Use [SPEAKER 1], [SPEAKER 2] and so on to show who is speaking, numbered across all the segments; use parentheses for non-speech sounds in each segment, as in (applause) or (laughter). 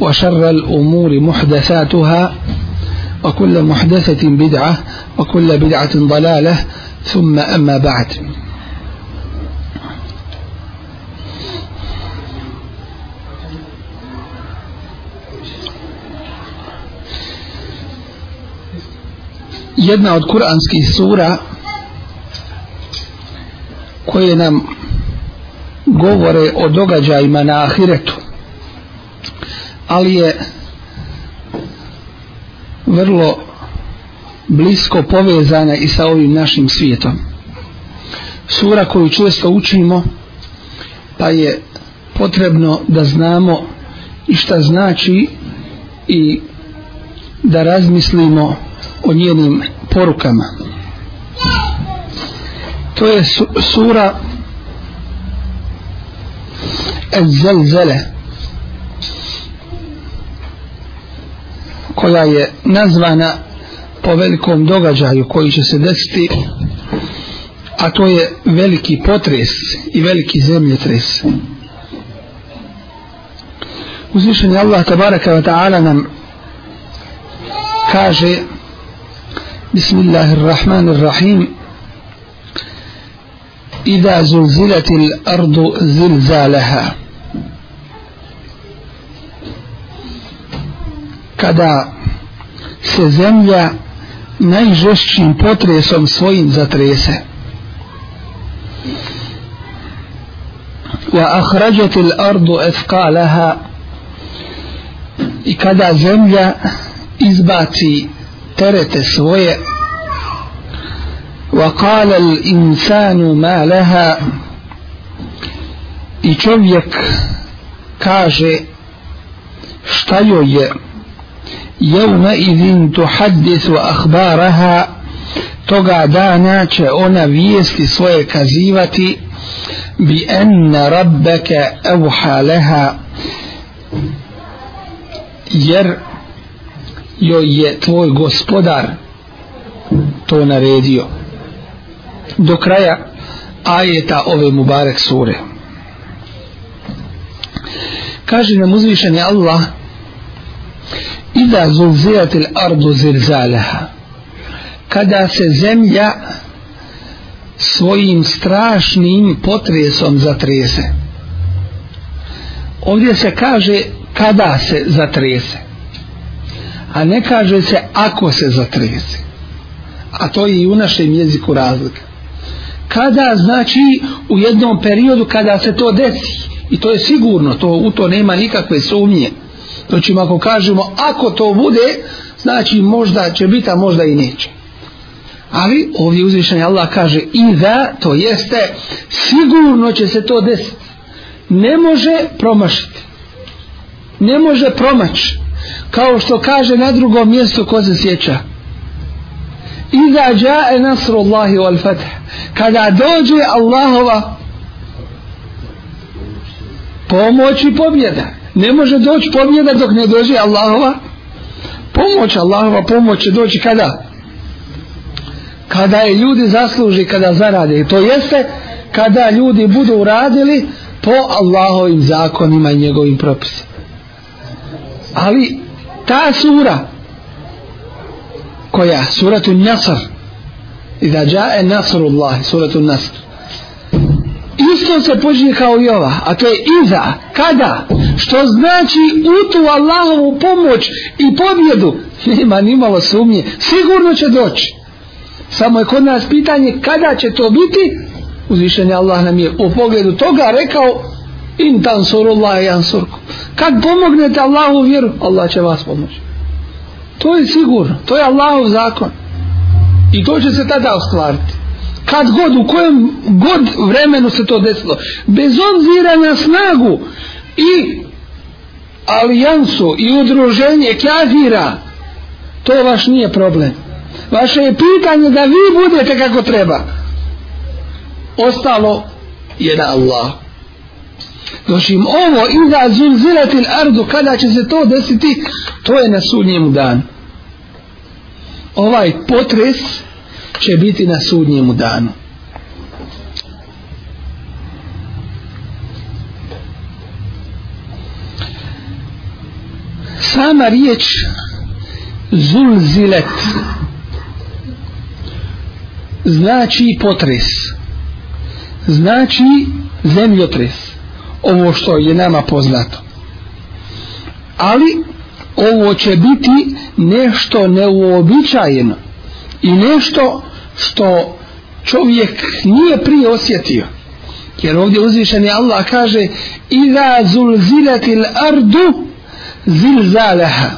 [SPEAKER 1] وشر الأمور محدثاتها وكل محدثة بدعة وكل بدعة ضلالة ثم أما بعد jedna od kuranskih sura koje nam govore o događajima na ahiretu ali je vrlo blisko povezana i sa ovim našim svijetom. Sura koju često učimo, pa je potrebno da znamo i šta znači i da razmislimo o njenim porukama. To je su, sura Ezelzele. El koja je nazvana po velikom događaju koji će se desiti a to je veliki potres i veliki zemljetres uzvišenje Allah tabaraka wa ta'ala nam kaže bismillahirrahmanirrahim idha zulzilatil ardu zilzalaha zilzalaha kada se zemlja najžešćim potresom svojim zatrese wa ahrađati l'ardu efkaleha i kada zemlja izbaci terete svoje wa kale l'insanu ma leha i čovjek kaže šta joj je يومئذ تحدث أخبارها توغا دانا أنا فيست سوي كزيفتي بأن ربك أوحى لها jer joj je tvoj gospodar to naredio do kraja ajeta ove Mubarek sure kaže nam uzvišeni Allah Ida zulzirat il ardu zirzaleha. Kada se zemlja svojim strašnim potresom zatrese. Ovdje se kaže kada se zatrese. A ne kaže se ako se zatrese. A to je i u našem jeziku razlika. Kada znači u jednom periodu kada se to desi. I to je sigurno, to u to nema nikakve sumnje. Znači, ako kažemo, ako to bude, znači možda će biti, a možda i neće. Ali ovdje uzvišan je Allah kaže i da, to jeste, sigurno će se to desiti. Ne može promašiti. Ne može promać. Kao što kaže na drugom mjestu ko se sjeća. I da džaje nasru Allahi u al-fatih. Kada dođe Allahova pomoć i pobjeda ne može doći pobjeda dok ne dođe Allahova pomoć Allahova pomoć će doći kada kada je ljudi zasluži kada zarade to jeste kada ljudi budu uradili po Allahovim zakonima i njegovim propisima ali ta sura koja suratun nasr idha jae nasrullahi suratun nasr isto se počinje kao i ova, a to je iza, kada, što znači u tu Allahovu pomoć i pobjedu, (laughs) nema ni malo sumnje, sigurno će doći. Samo je kod nas pitanje kada će to biti, uzvišenje Allah nam je u pogledu toga rekao, in tansurullah i ansurku. Kad pomognete Allahu vjeru, Allah će vas pomoći. To je sigurno, to je Allahov zakon. I to će se tada ostvariti kad god, u kojem god vremenu se to desilo, bez obzira na snagu i alijansu i udruženje kjazira, to vaš nije problem. Vaše je pitanje da vi budete kako treba. Ostalo je na Allah. Došim ovo i da zunzirati ardu kada će se to desiti, to je na sudnjemu danu. Ovaj potres, će biti na sudnjem danu. Sama riječ zulzilet znači potres. Znači zemljotres. Ovo što je nama poznato. Ali ovo će biti nešto neuobičajeno i nešto što čovjek nije prije osjetio jer ovdje uzvišeni Allah kaže iza zulzilati l'ardu zilzaleha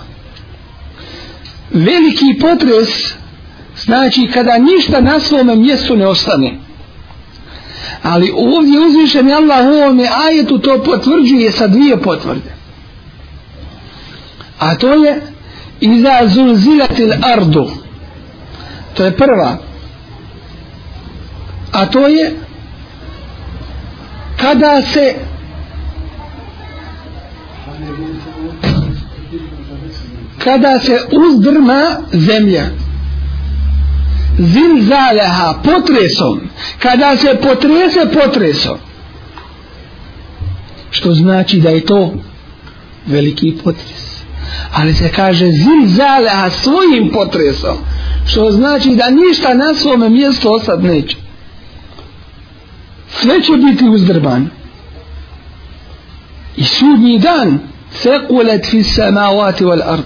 [SPEAKER 1] veliki potres znači kada ništa na svome mjestu ne ostane ali ovdje uzvišeni Allah u ovome ajetu to potvrđuje sa dvije potvrde a to je iza zulzilati l'ardu To je prva. A to je kada se kada se uzdrma zemlja zil zaleha potresom kada se potrese potresom što znači da je to veliki potres ali se kaže zilzale a svojim potresom što znači da ništa na svome mjestu ostat neće sve će biti uzdrban i sudnji dan sekulet fi samavati wal ard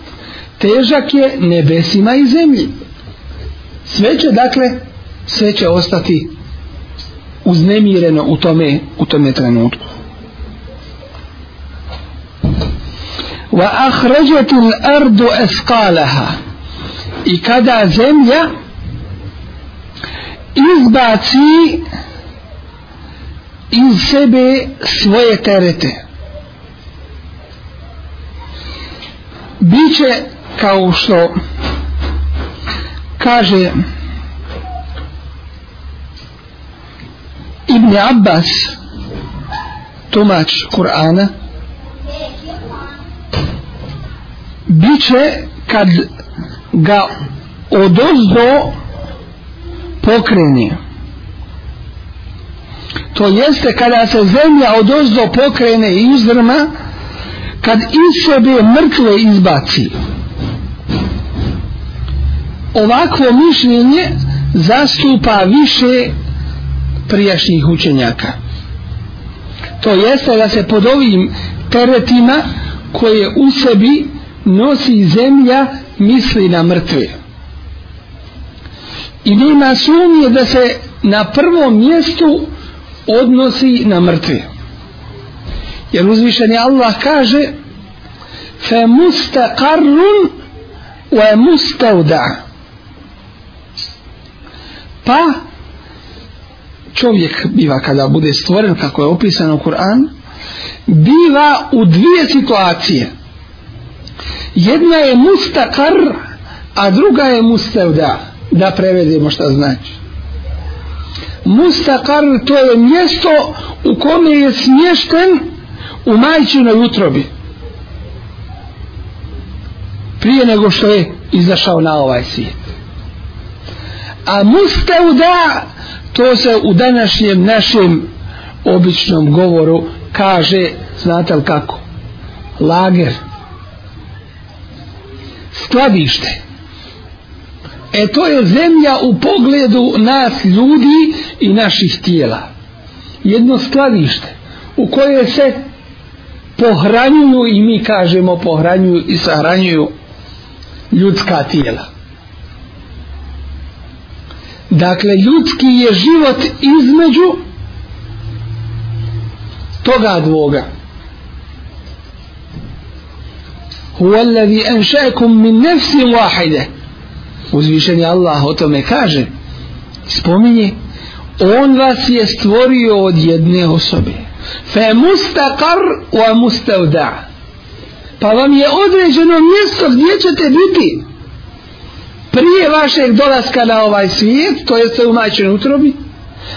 [SPEAKER 1] težak je nebesima i zemlji sve će dakle sve će ostati uznemireno u tome, u tome trenutku wa akhrajatil ardu athqalaha i kada zemlja izbaci iz sebe svoje terete biće kao što kaže Ibn Abbas tumač Kur'ana bit će kad ga odozdo pokreni to jeste kada se zemlja odozdo pokrene i izdrma kad iz sebe mrtve izbaci ovakvo mišljenje zastupa više prijašnjih učenjaka to jeste da se pod ovim teretima koje u sebi izbaci nosi zemlja misli na mrtve i nema sumnje da se na prvom mjestu odnosi na mrtve jer uzvišeni Allah kaže fe mustakarun ve mustavda pa čovjek biva kada bude stvoren kako je opisano u Kur'an biva u dvije situacije jedna je mustakar a druga je mustevda da prevedemo šta znači mustakar to je mjesto u kome je smješten u majčinoj utrobi prije nego što je izašao na ovaj svijet a mustevda to se u današnjem našem običnom govoru kaže znate li kako lager skladište. E to je zemlja u pogledu nas ljudi i naših tijela. Jedno skladište u koje se pohranjuju i mi kažemo pohranjuju i sahranjuju ljudska tijela. Dakle, ljudski je život između toga dvoga. هو الذي أنشأكم من نفس واحدة وزوشني الله هو تومي كاجة سبوميني on vas je stvorio od jedne osobe fe mustaqar wa mustavda pa vam je određeno mjesto gdje ćete biti prije vašeg dolaska na ovaj svijet to jeste u majčinu utrobi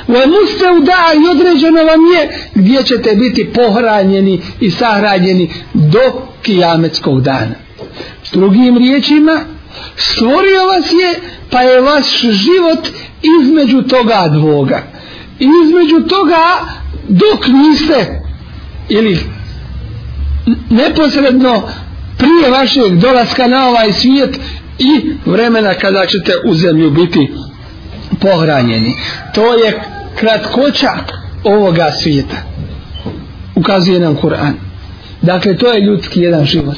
[SPEAKER 1] Uomuste u da i određeno vam je gdje ćete biti pohranjeni i sahranjeni do kijametskog dana. S drugim riječima, stvorio vas je pa je vaš život između toga dvoga. Između toga dok niste ili neposredno prije vašeg dolaska na ovaj svijet i vremena kada ćete u zemlju biti pohranjeni. To je kratkoća ovoga svijeta. Ukazuje nam Kur'an. Dakle, to je ljudski jedan život.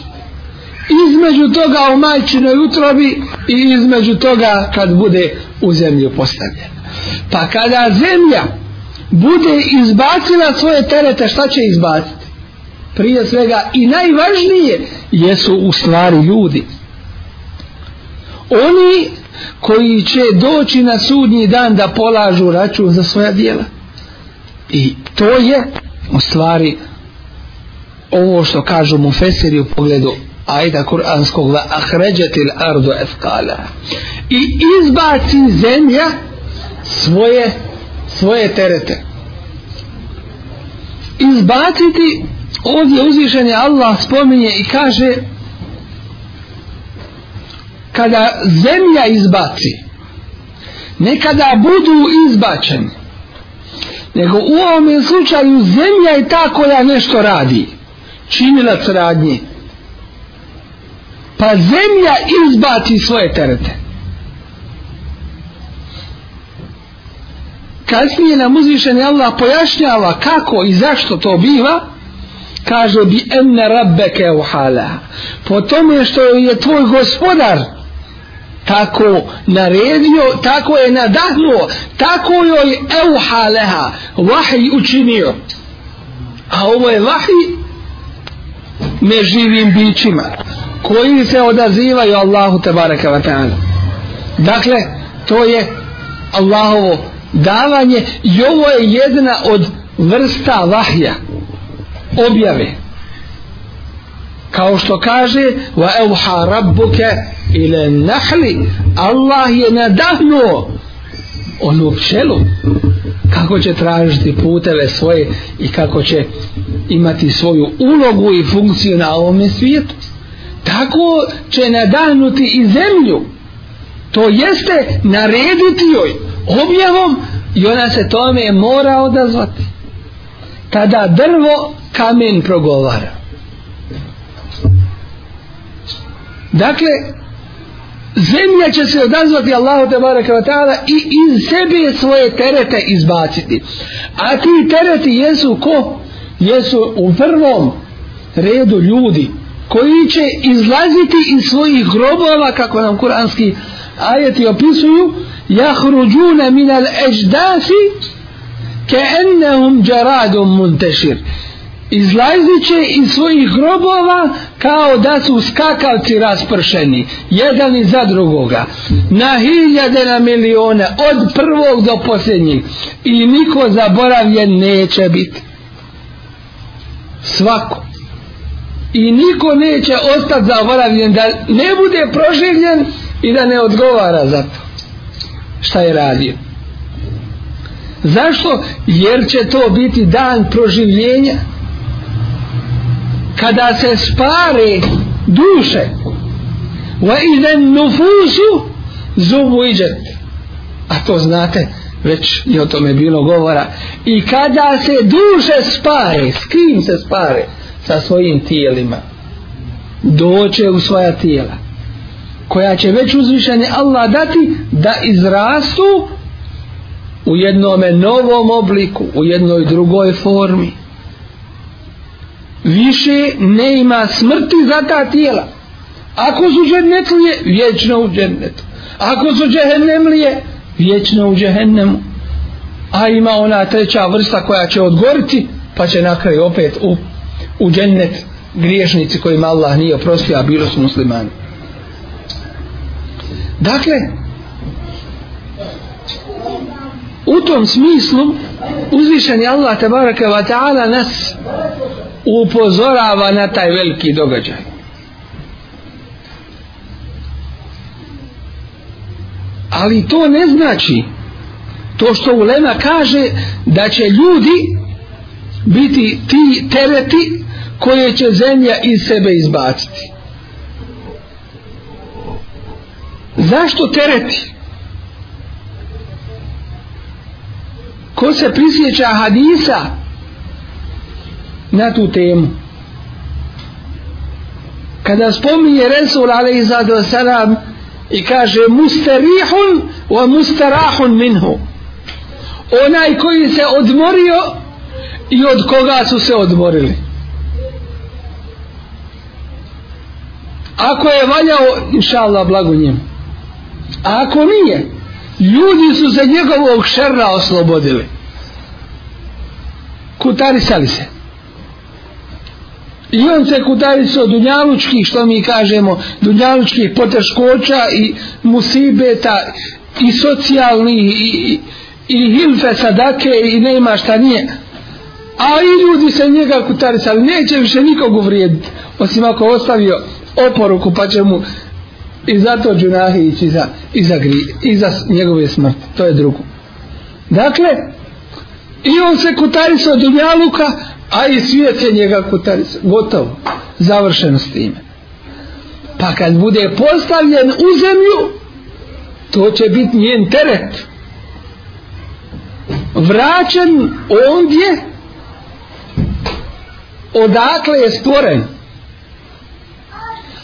[SPEAKER 1] Između toga u majčinoj utrobi i između toga kad bude u zemlju postavljen. Pa kada zemlja bude izbacila svoje terete, šta će izbaciti? Prije svega i najvažnije jesu u stvari ljudi. Oni koji će doći na sudnji dan da polažu račun za svoja dijela i to je u stvari ovo što kažu mu Fesiri u pogledu ajda kuranskog ahređatil ardu efkala i izbaci zemlja svoje svoje terete izbaciti ovdje uzvišenje Allah spominje i kaže kada zemlja izbaci ne kada budu izbačeni nego u ovom slučaju zemlja je ta koja nešto radi činilac radnje pa zemlja izbaci svoje terete kasnije nam uzvišen Allah pojašnjava kako i zašto to biva kaže bi enne rabbeke uhala po tome što je tvoj gospodar tako naredio, tako je nadahnuo, tako joj euha leha, vahij učinio. A ovo je vahij neživim bićima koji se odazivaju Allahu te baraka wa ta'ala. Dakle, to je Allahovo davanje i ovo je jedna od vrsta vahja objave kao što kaže wa auha rabbuka ila nahli Allah je nadahnuo onu pčelu kako će tražiti puteve svoje i kako će imati svoju ulogu i funkciju na ovom svijetu tako će nadahnuti i zemlju to jeste narediti joj objavom i ona se tome mora odazvati tada drvo kamen progovara Dakle, zemlja će se odazvati Allahu te baraka ta'ala i iz sebe svoje terete izbaciti. A ti tereti jesu ko? Jesu u prvom redu ljudi koji će izlaziti iz svojih grobova kako nam kuranski ajeti opisuju jahruđuna minal eđdasi ke ennehum džaradom munteširi izlazit će iz svojih grobova kao da su skakavci raspršeni, jedan iza drugoga, na hiljade na milione, od prvog do posljednjeg, i niko zaboravljen neće biti. Svako. I niko neće ostati zaboravljen da ne bude proživljen i da ne odgovara za to šta je radio. Zašto? Jer će to biti dan proživljenja kada se spare duše wa idan nufusu zuwijat a to znate već je o tome bilo govora i kada se duše spare s kim se spare sa svojim tijelima doće u svoja tijela koja će već uzvišeni Allah dati da izrastu u jednome novom obliku u jednoj drugoj formi više ne ima smrti za ta tijela. Ako su džennetlije, vječno u džennetu. Ako su džehennemlije, vječno u džehennemu. A ima ona treća vrsta koja će odgoriti, pa će na kraju opet u, u džennet griješnici kojima Allah nije oprostio, a bilo su muslimani. Dakle, u tom smislu uzvišeni Allah tabaraka wa ta'ala nas upozorava na taj veliki događaj. Ali to ne znači to što Ulema kaže da će ljudi biti ti tereti koje će zemlja iz sebe izbaciti. Zašto tereti? Ko se prisjeća hadisa na tu temu kada spominje Resul alaihizadu salam i kaže musterihun wa musterahun minhu onaj koji se odmorio i od koga su se odmorili ako je valjao inša Allah blago njim a ako nije ljudi su se njegovog šerra oslobodili kutarisali se i on se kutari se od dunjalučkih, što mi kažemo, dunjalučkih poteškoća i musibeta i socijalni i, i, i hilfe sadake i ne ima šta nije. A i ljudi se njega kutari se, ali neće više nikog uvrijediti, osim ako ostavio oporuku pa će mu i zato džunahi ići za, i za, gri, i za njegove smrti. To je drugo. Dakle, i on se kutari se od dunjaluka, a i svijet je njega kutarica gotovo, završeno s time pa kad bude postavljen u zemlju to će biti njen teret vraćen ondje odakle je stvoren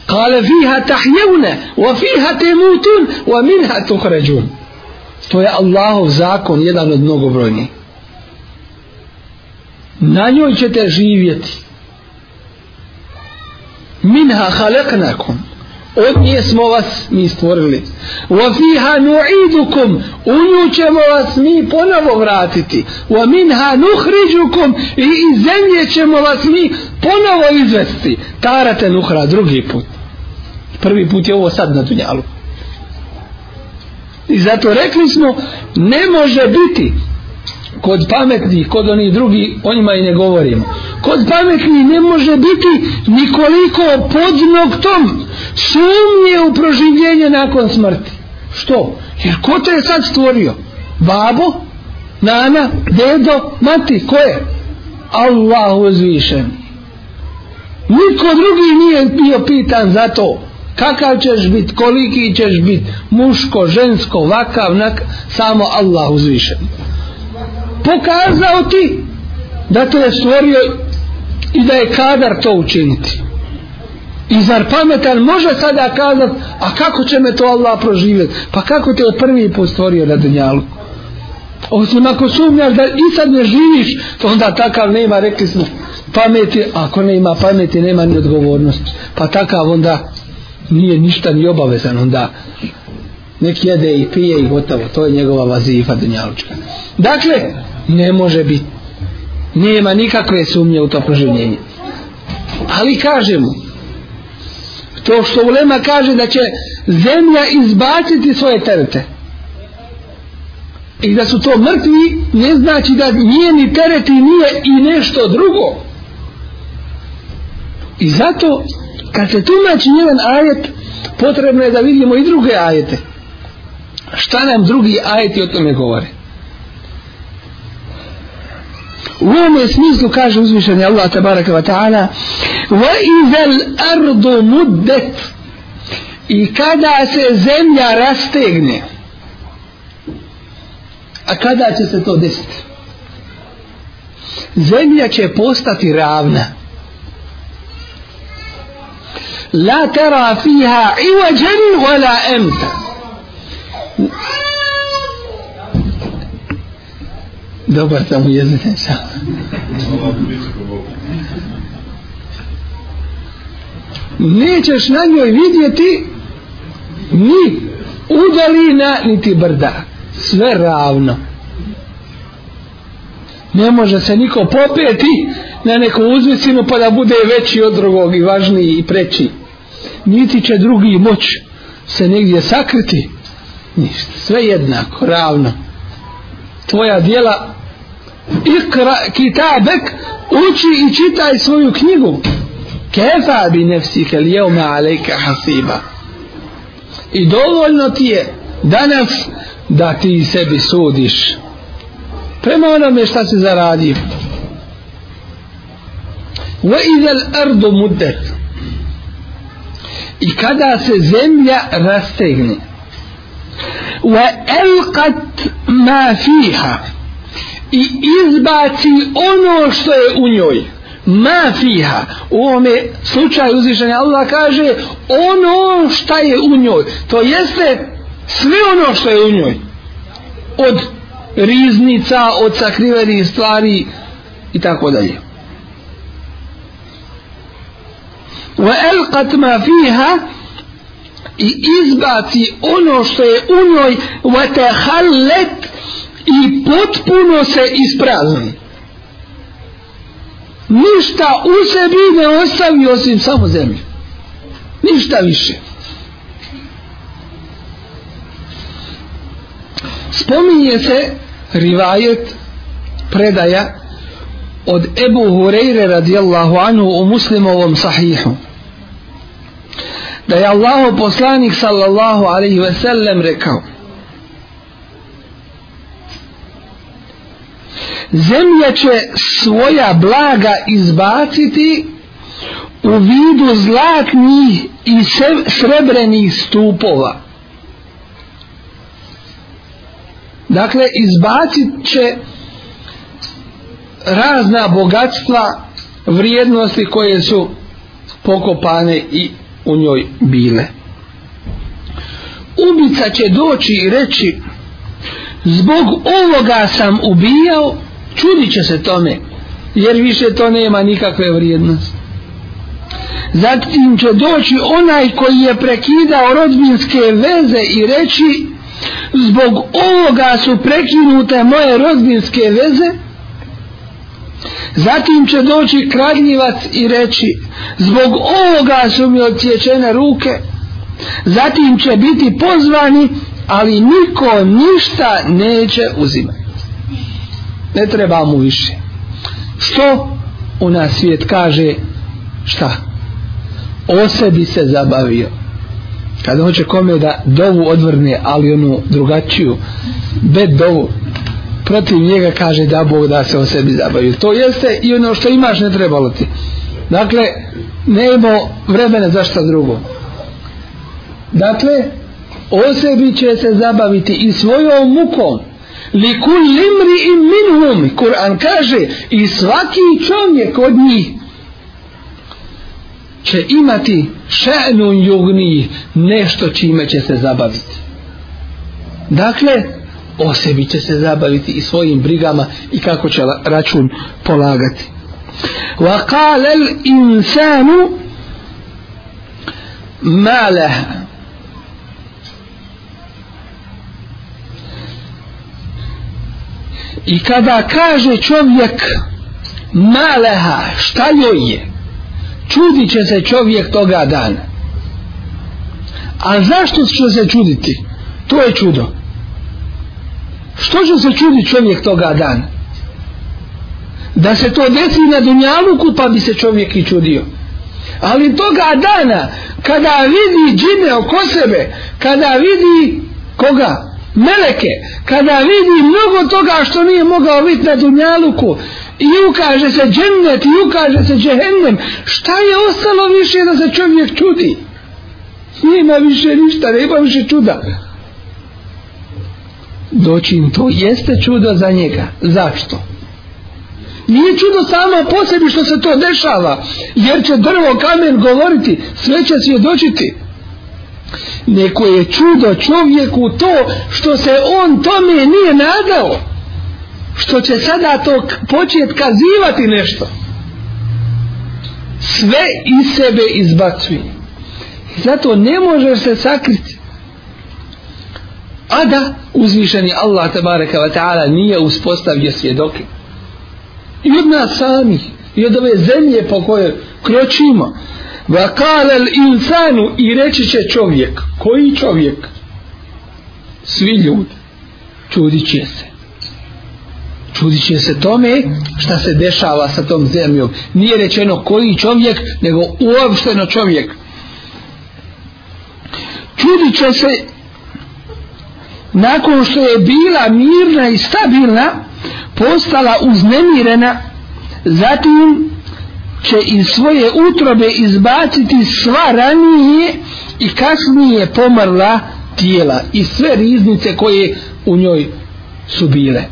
[SPEAKER 1] kale fiha tahjevne wa fiha temutun wa minha tuhređun to je Allahov zakon jedan od mnogobrojnih na njoj ćete živjeti minha halaknakum od nje smo vas mi stvorili wa fiha nu'idukum u nju ćemo vas mi ponovo vratiti wa minha nuhriđukum i iz zemlje ćemo vas mi ponovo izvesti tarate nuhra drugi put prvi put je ovo sad na dunjalu i zato rekli smo ne može biti kod pametnih, kod onih drugi, o njima i ne govorimo. Kod pametnih ne može biti nikoliko pod noktom sumnje u proživljenje nakon smrti. Što? Jer ko to je sad stvorio? Babo? Nana? Dedo? Mati? Ko je? Allah uzvišen. Niko drugi nije bio pitan za to. Kakav ćeš biti, koliki ćeš biti, muško, žensko, vakav, nak, samo Allah uzvišen pokazao ti da te je stvorio i da je kadar to učiniti. I zar pametan može sada kazati, a kako će me to Allah proživjeti? Pa kako te je prvi put stvorio na dunjalu? Osim ako sumnjaš da i sad ne živiš, to onda takav nema, rekli smo, pameti, ako ne ima pameti, nema ni odgovornost. Pa takav onda nije ništa ni obavezan, onda nek jede i pije i gotovo, to je njegova vaziva dunjalučka. Dakle, ne može biti nema nikakve sumnje u to proživljenje ali kažemo to što ulema kaže da će zemlja izbaciti svoje terete i da su to mrtvi ne znači da nije ni teret i nije i nešto drugo i zato kad se tumači jedan ajet potrebno je da vidimo i druge ajete šta nam drugi ajeti o tome govore U ovom smislu kaže uzvišeni Allah tabaraka wa ta'ala Wa izel ardu muddet I kada se zemlja rastegne A kada će se to desiti? Zemlja će postati ravna La tera fiha iwa džen wala emta dobar da mu jezite sa nećeš na njoj vidjeti ni udalina niti brda sve ravno ne može se niko popeti na neku uzvicinu pa da bude veći od drugog i važniji i preći niti će drugi moć se negdje sakriti ništa, sve jednako, ravno tvoja dijela ikra kitabek uči i čitaj svoju knjigu kefa bi nefsi kel jevme alejke hasiba i dovoljno ti je danas da ti sebi sudiš prema onome šta si zaradio wa idha al-ardu muddat i kada se zemlja rastegne wa alqat ma fiha i izbaci ono što je u njoj ma fiha u ovome slučaju uzvišenja Allah kaže ono što je u njoj to jeste sve ono što je u njoj od riznica od sakrivenih stvari i tako dalje wa alqat ma fiha i izbaci ono što je u njoj wa tahallat i potpuno se isprazni. Ništa u sebi ne ostavi osim samo zemlje. Ništa više. Spominje se rivajet predaja od Ebu Hureyre radijallahu anhu u muslimovom sahihu. Da je Allah poslanik sallallahu alaihi ve sellem rekao zemlja će svoja blaga izbaciti u vidu zlatnih i srebrenih stupova dakle izbacit će razna bogatstva vrijednosti koje su pokopane i u njoj bile ubica će doći i reći zbog ovoga sam ubijao čudit će se tome jer više to nema nikakve vrijednosti zatim će doći onaj koji je prekidao rodbinske veze i reći zbog ovoga su prekinute moje rodbinske veze zatim će doći kradljivac i reći zbog ovoga su mi odsječene ruke zatim će biti pozvani ali niko ništa neće uzimati ne treba mu više što u nas svijet kaže šta o sebi se zabavio kada hoće kome da dovu odvrne ali onu drugačiju bed dovu protiv njega kaže da Bog da se o sebi zabavio to jeste i ono što imaš ne trebalo ti dakle ne imao vremena za šta drugo dakle o sebi će se zabaviti i svojom mukom li kul imri im minhum Kur'an kaže i svaki čovjek od njih će imati še'nun jugni nešto čime će se zabaviti dakle o sebi će se zabaviti i svojim brigama i kako će račun polagati wa qala al insanu ma laha I kada kaže čovjek maleha, šta joj je? Čudi će se čovjek toga dana. A zašto će se čuditi? To je čudo. Što će se čuditi čovjek toga dana? Da se to desi na dunjaluku, pa bi se čovjek i čudio. Ali toga dana, kada vidi džine oko sebe, kada vidi koga? Koga? meleke, kada vidi mnogo toga što nije mogao biti na Dunjaluku, i ukaže se džennet, i ukaže se džehennem, šta je ostalo više da se čovjek čudi? Nema više ništa, nema više čuda. Doći im to jeste čudo za njega. Zašto? Nije čudo samo po sebi što se to dešava, jer će drvo, kamen govoriti, sve će svjedočiti. dočiti neko je čudo čovjeku to što se on tome nije nadao što će sada to počet kazivati nešto sve iz sebe izbacuje i zato ne možeš se sakriti a da uzvišeni Allah tabareka wa ta'ala nije uspostavio svjedoke i od nas samih i od ove zemlje po kojoj kročimo وقال الانسان i reći će čovjek koji čovjek svi ljudi čudit će se čudit će se tome šta se dešava sa tom zemljom nije rečeno koji čovjek nego uopšteno čovjek čudit će se nakon što je bila mirna i stabilna postala uznemirena zatim će iz svoje utrobe izbaciti sva ranije i kasnije pomrla tijela i sve riznice koje u njoj su bile.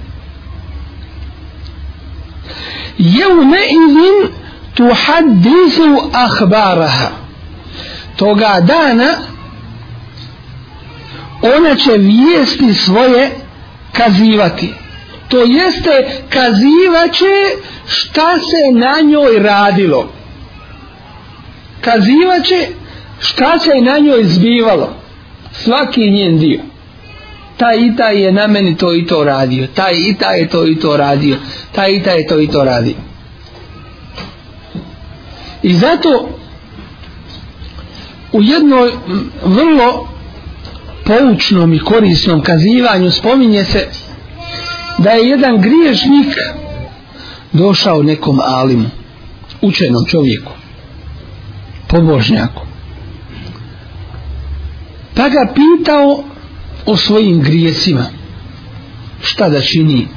[SPEAKER 1] Je u neizin tu hadisu ahbaraha. Toga dana ona će vijesti svoje kazivati to jeste kazivaće šta se na njoj radilo kazivaće šta se na njoj zbivalo svaki njen dio taj i taj je na meni to i to radio taj i taj je to i to radio taj i taj je to i to radio i zato u jednoj vrlo poučnom i korisnom kazivanju spominje se da je jedan griješnik došao nekom alimu učenom čovjeku pobožnjaku pa ga pitao o svojim grijesima šta da čini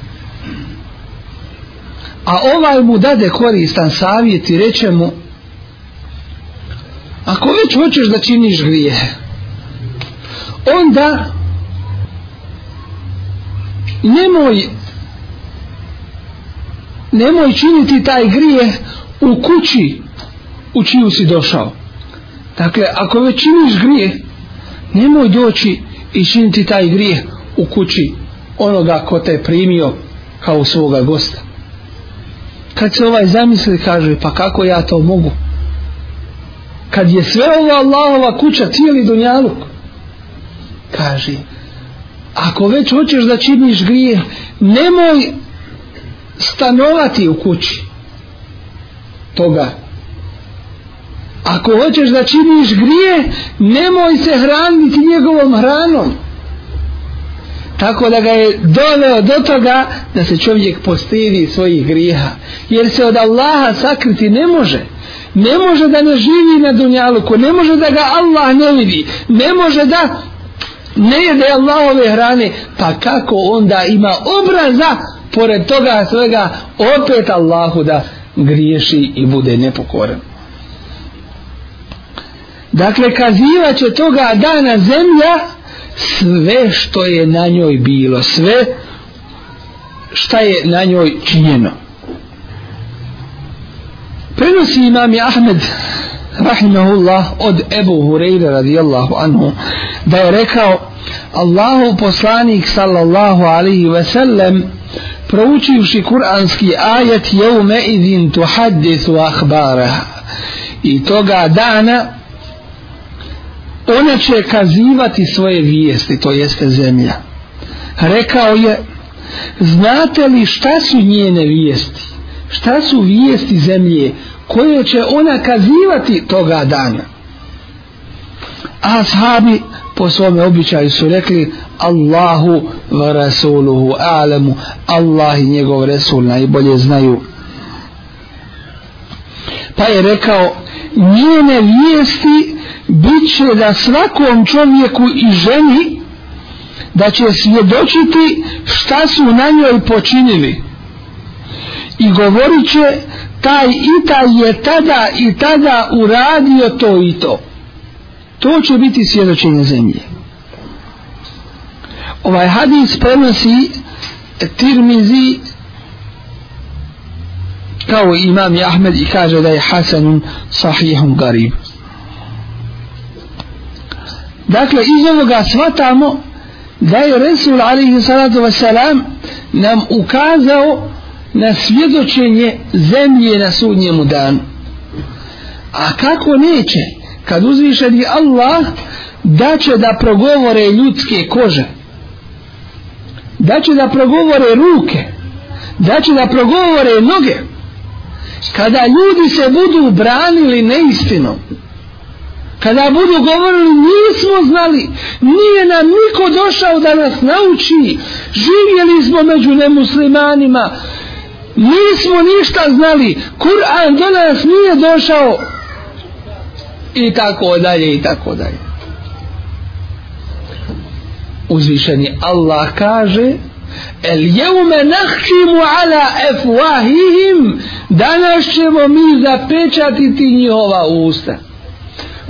[SPEAKER 1] a ovaj mu dade koristan savjet i reče mu ako već hoćeš da činiš grijehe onda nemoj nemoj činiti taj grije u kući u čiju si došao dakle ako već činiš grije nemoj doći i činiti taj grije u kući onoga ko te primio kao svoga gosta kad se ovaj zamisli kaže pa kako ja to mogu kad je sve ova Allahova kuća cijeli dunjaluk kaže ako već hoćeš da činiš grije nemoj stanovati u kući toga ako hoćeš da činiš grije nemoj se hraniti njegovom hranom tako da ga je doveo do toga da se čovjek postidi svojih grija jer se od Allaha sakriti ne može ne može da ne živi na dunjaluku ne može da ga Allah ne vidi ne može da ne jede Allah ove hrane pa kako onda ima obraza pored toga svega opet Allahu da griješi i bude nepokoran dakle kazivat će toga dana zemlja sve što je na njoj bilo sve šta je na njoj činjeno prenosi imam Ahmed rahimahullah od Ebu Hureyre radijallahu anhu da je rekao Allahu poslanik sallallahu alaihi ve sellem proučivši kuranski ajet jevme idin tu hadithu ahbara i toga dana ona će kazivati svoje vijesti to jeste zemlja rekao je znate li šta su njene vijesti šta su vijesti zemlje koje će ona kazivati toga dana. A sahabi po svome običaju su rekli Allahu wa rasuluhu alemu Allah i njegov resul najbolje znaju. Pa je rekao njene vijesti bit će da svakom čovjeku i ženi da će svjedočiti šta su na njoj počinili i govorit će taj i taj je tada i tada uradio to i to to će biti svjedočenje zemlje ovaj hadis prenosi tirmizi kao imam Ahmed i kaže da je Hasan sahihom garib dakle iz ovoga shvatamo da je Resul alaihi salatu wasalam nam ukazao na svjedočenje zemlje na sudnjemu danu a kako neće kad uzvišeni Allah da će da progovore ljudske kože da će da progovore ruke da će da progovore noge kada ljudi se budu branili neistinom kada budu govorili nismo znali nije nam niko došao da nas nauči živjeli smo među nemuslimanima nismo ništa znali Kur'an do nas nije došao i tako dalje i tako dalje uzvišeni Allah kaže el jeume nahkimu ala efuahihim danas ćemo mi zapečatiti njihova usta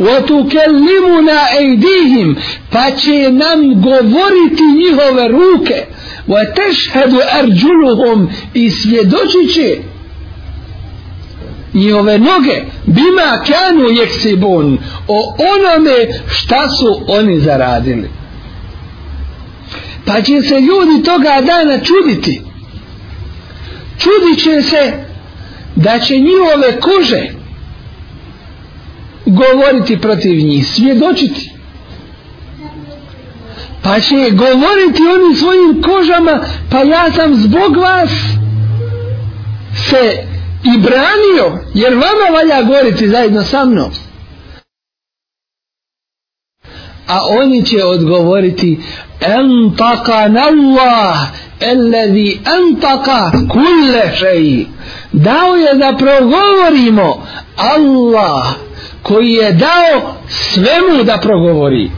[SPEAKER 1] وتكلم نا ايديهم فاچه نام говорити njihove ruke وتشهد ارجلهم اسيدوچيچه njihove noge bima kanu jeksibun o onome šta su oni zaradili pa će se ljudi toga dana čuditi čudit će se da će njihove kože govoriti protiv njih, svjedočiti. Pa će govoriti oni svojim kožama, pa ja sam zbog vas se i branio, jer vama valja govoriti zajedno sa mnom. A oni će odgovoriti, entaka nallah, الذي انطق كل شيء دعوة إذا الله koji je dao svemu da progovori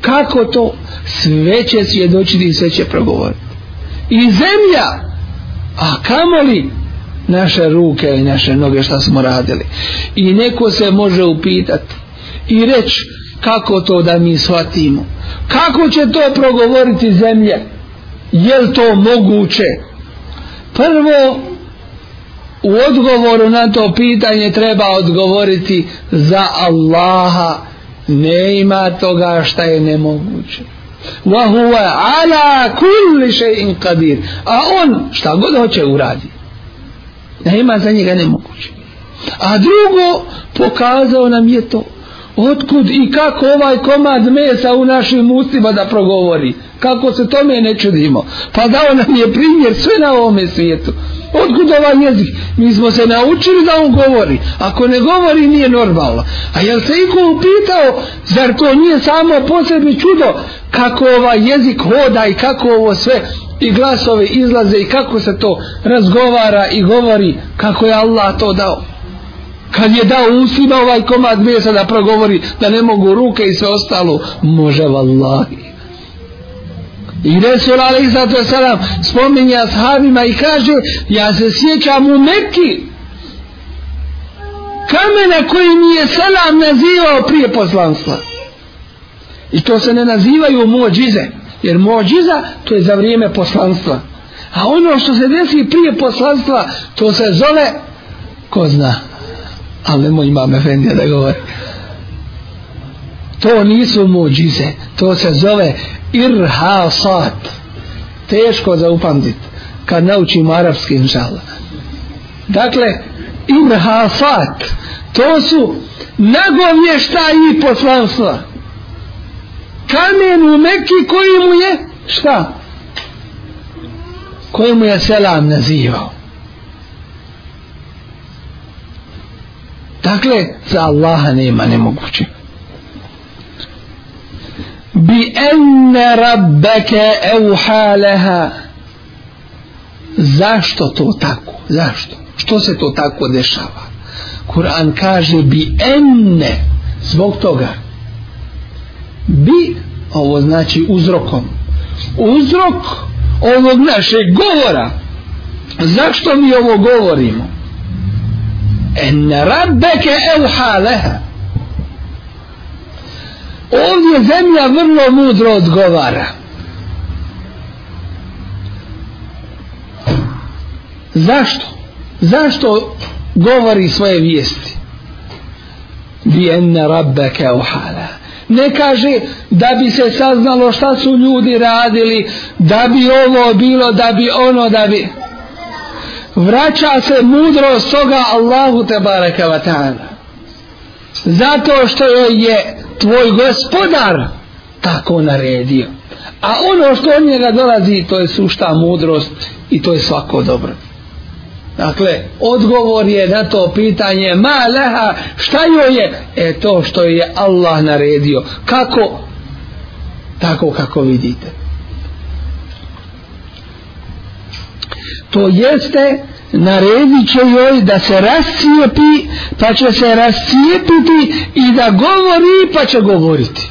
[SPEAKER 1] kako to sve će svjedočiti i sve će progovoriti i zemlja a kamo li naše ruke i naše noge šta smo radili i neko se može upitati i reći kako to da mi shvatimo kako će to progovoriti zemlje jel to moguće prvo u odgovoru na to pitanje treba odgovoriti za Allaha ne ima toga šta je nemoguće wa huwa ala kulli shay'in qadir a on šta god hoće uradi ne ima za njega nemoguće a drugo pokazao nam je to otkud i kako ovaj komad mesa u našim ustima da progovori kako se tome ne čudimo. Pa dao nam je primjer sve na ovome svijetu. Odkud ovaj jezik? Mi smo se naučili da on govori. Ako ne govori, nije normalno. A jel se iko upitao, zar to nije samo po sebi čudo, kako ovaj jezik hoda i kako ovo sve i glasove izlaze i kako se to razgovara i govori, kako je Allah to dao. Kad je dao usima ovaj komad mjesa da progovori, da ne mogu ruke i sve ostalo, može vallahi. I Resul Ali Zato Salam spominja sahabima i kaže ja se sjećam u Mekki kamena koji mi je Salam nazivao prije poslanstva. I to se ne nazivaju mođize. Jer mođiza to je za vrijeme poslanstva. A ono što se desi prije poslanstva to se zove ko zna. Ali nemoj imam efendija da govori. To nisu mođize. To se zove irhasat teško za upamtit kad naučim arapski inšala dakle irhasat to su nagovješta i poslanstva kamen u Mekki koji mu je šta koji mu je selam nazivao dakle za Allaha nema nemoguće بأن ربك أوحى لها zašto to tako zašto što se to tako dešava Kur'an kaže bi enne zbog toga bi ovo znači uzrokom uzrok ovog našeg govora zašto mi ovo govorimo enne rabbeke el haleha ovdje zemlja vrlo mudro odgovara zašto zašto govori svoje vijesti bi enne rabbeke uhala ne kaže da bi se saznalo šta su ljudi radili da bi ovo bilo da bi ono da bi vraća se mudro s toga Allahu te barakavatana zato što je tvoj gospodar tako naredio. A ono što od njega dolazi, to je sušta mudrost i to je svako dobro. Dakle, odgovor je na to pitanje, ma leha, šta joj je? E to što je Allah naredio. Kako? Tako kako vidite. to jeste naredit će joj da se rascijepi pa će se rascijepiti i da govori pa će govoriti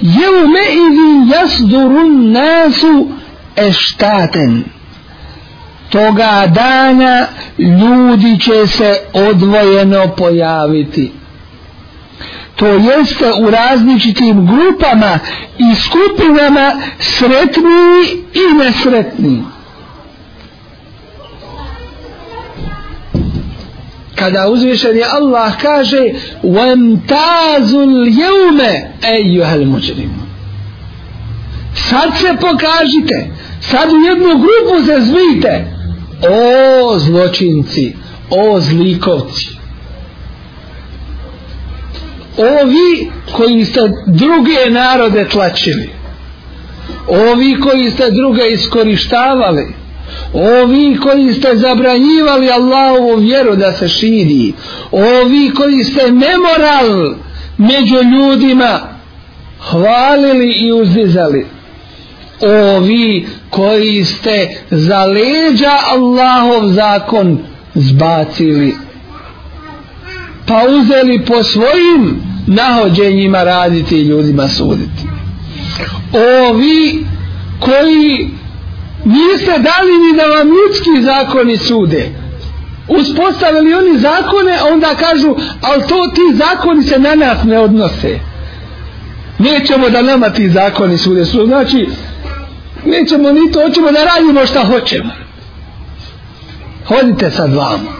[SPEAKER 1] jel me idi jasdurun nasu eštaten toga dana ljudi će se odvojeno pojaviti to jeste u različitim grupama i skupinama sretni i nesretni. Kada uzvišen je Allah kaže وَمْتَازُ الْيَوْمَ اَيُّهَا الْمُجْرِمُ Sad se pokažite, sad u jednu grupu se zvite. O zločinci, o zlikovci ovi koji ste druge narode tlačili ovi koji ste druge iskorištavali ovi koji ste zabranjivali Allahovu vjeru da se širi ovi koji ste nemoral među ljudima hvalili i uzdizali ovi koji ste za leđa Allahov zakon zbacili pa uzeli po svojim nahođenjima raditi i ljudima suditi. Ovi koji niste dali ni da vam ljudski zakoni sude, uspostavili oni zakone, onda kažu, ali to ti zakoni se na nas ne odnose. Nećemo da nama ti zakoni sude su, znači, nećemo ni to, hoćemo da radimo šta hoćemo. Hodite sad vama.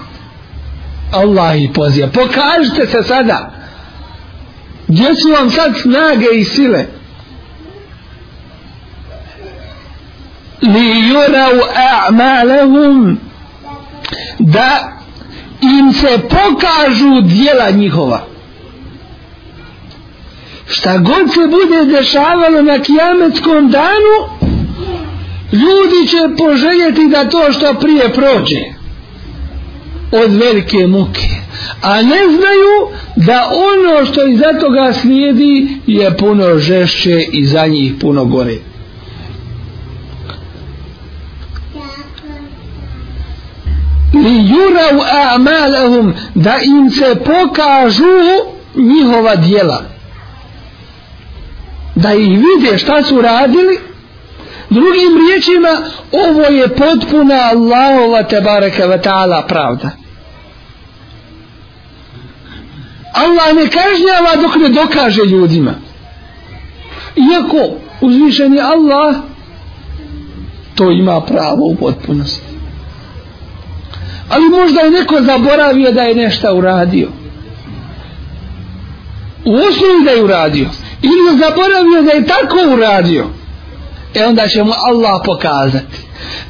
[SPEAKER 1] Allah ih poziva. Pokažite se sada. Gdje su vam sad snage i sile? Li yurau a'malahum da im se pokažu dijela njihova. Šta god se bude dešavalo na kijametskom danu, ljudi će poželjeti da to što prije prođe od velike muke a ne znaju da ono što iz toga slijedi je puno žešće i za njih puno gore li jurav amalahum da im se pokažu njihova dijela da ih vide šta su radili drugim riječima ovo je potpuna Allahova tebareka ta'ala pravda Allah ne kažnjava dok ne dokaže ljudima. Iako uzvišen je Allah, to ima pravo u potpunosti. Ali možda je neko zaboravio da je nešto uradio. U osnovi da je uradio. Ili je zaboravio da je tako uradio. E onda će mu Allah pokazati.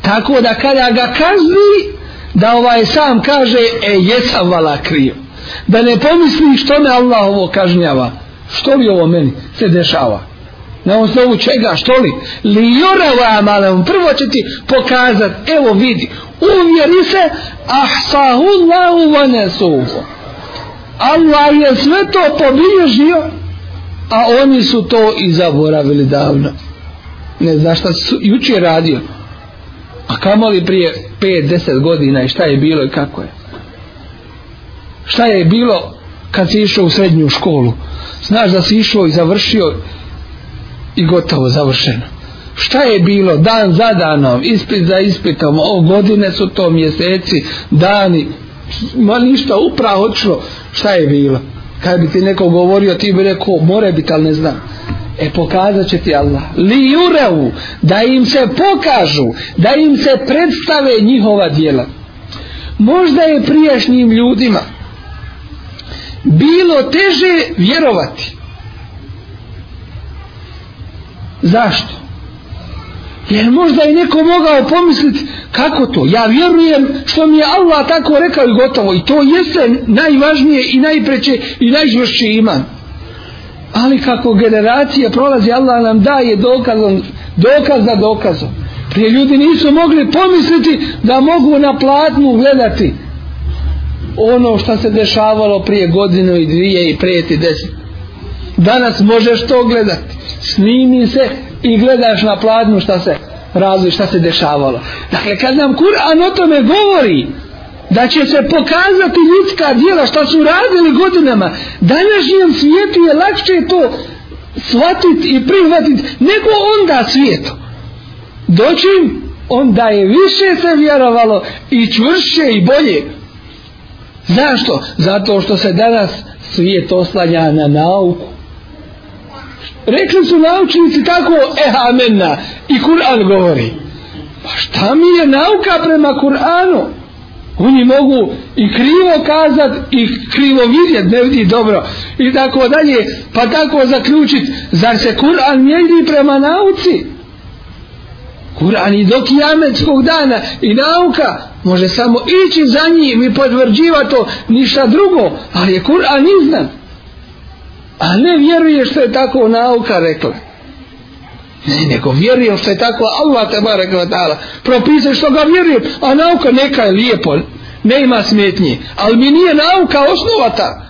[SPEAKER 1] Tako da kada ga kazni, da ovaj sam kaže, e jesam vala krivo da ne pomisli što me Allah ovo kažnjava što li ovo meni se dešava na osnovu čega što li li jura malem prvo će ti pokazat evo vidi uvjeri se ahsahu lahu vanesuhu Allah je sve to pobilježio a oni su to i zaboravili davno ne zna šta su jučer radio a kamoli prije 5-10 godina i šta je bilo i kako je šta je bilo kad si išao u srednju školu znaš da si išao i završio i gotovo završeno šta je bilo dan za danom ispit za ispitom o godine su to mjeseci dani ma ništa upravo odšlo šta je bilo kad bi ti neko govorio ti bi rekao more biti ali ne znam E pokazat će ti Allah Li jureu da im se pokažu Da im se predstave njihova dijela Možda je prijašnjim ljudima bilo teže vjerovati. Zašto? Jer možda je neko mogao pomisliti kako to. Ja vjerujem što mi je Allah tako rekao i gotovo. I to jeste najvažnije i najpreće i najžvršće iman. Ali kako generacija prolazi, Allah nam daje dokazom, dokaz za dokazom. Prije ljudi nisu mogli pomisliti da mogu na platnu gledati ono što se dešavalo prije godinu i dvije i prijeti deset. Danas možeš to gledati. Snimi se i gledaš na pladnu šta se razli, šta se dešavalo. Dakle, kad nam Kur'an o tome govori da će se pokazati ljudska djela šta su radili godinama, današnjem svijetu je lakše to shvatit i prihvatit nego onda svijetu. Doćim, onda je više se vjerovalo i čvršće i bolje. Zašto? Zato što se danas svijet oslanja na nauku. Rekli su naučnici tako, e amenna, i Kur'an govori. Pa šta mi je nauka prema Kur'anu? Oni mogu i krivo kazat i krivo vidjet, ne vidi dobro. I tako dalje, pa tako zaključit, zar se Kur'an mijedi prema nauci? Ne. Kur'an i do kijametskog dana i nauka može samo ići za njim i potvrđiva to ništa drugo, ali je Kur'an iznad. A ne vjeruje što je tako nauka rekla. Ne, nego vjeruje što je tako Allah te bare gledala. Propise što ga vjeruje, a nauka neka je lijepo, ne ima smetnje. Ali mi nije nauka osnova ta.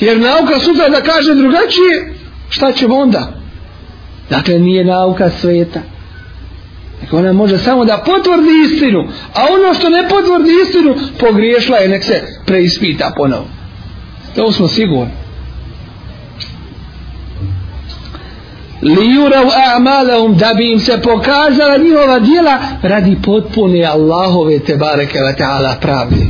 [SPEAKER 1] Jer nauka sutra da kaže drugačije, šta ćemo onda? Dakle, nije nauka sveta. Nek ona može samo da potvrdi istinu, a ono što ne potvrdi istinu, pogriješla je, nek se preispita ponovo. To smo sigurni. Liurav a'malahum da bi im se pokazala njihova dijela radi potpune Allahove te bareke ve taala pravde.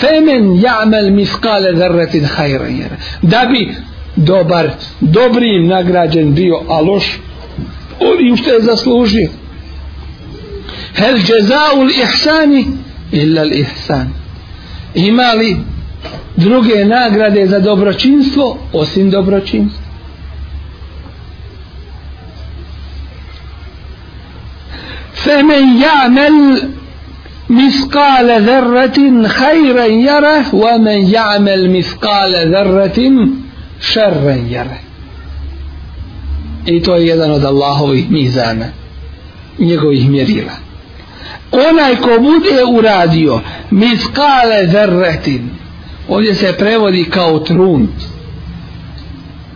[SPEAKER 1] Femen ya'mal misqala dharratin khayran Da bi dobar dobrim nagrađen bio a loš onim što je zaslužio hel džezaul ihsani illa ihsan ima li druge nagrade za dobročinstvo osim dobročinstva فَمَنْ يَعْمَلْ مِثْقَالَ ذَرَّةٍ خَيْرًا يَرَهُ وَمَنْ يَعْمَلْ مِثْقَالَ ذَرَّةٍ شَرًّا يَرَهُ i to je jedan od Allahovih mizana njegovih mjerila onaj ko bude uradio miskale zerretin ovdje se prevodi kao trun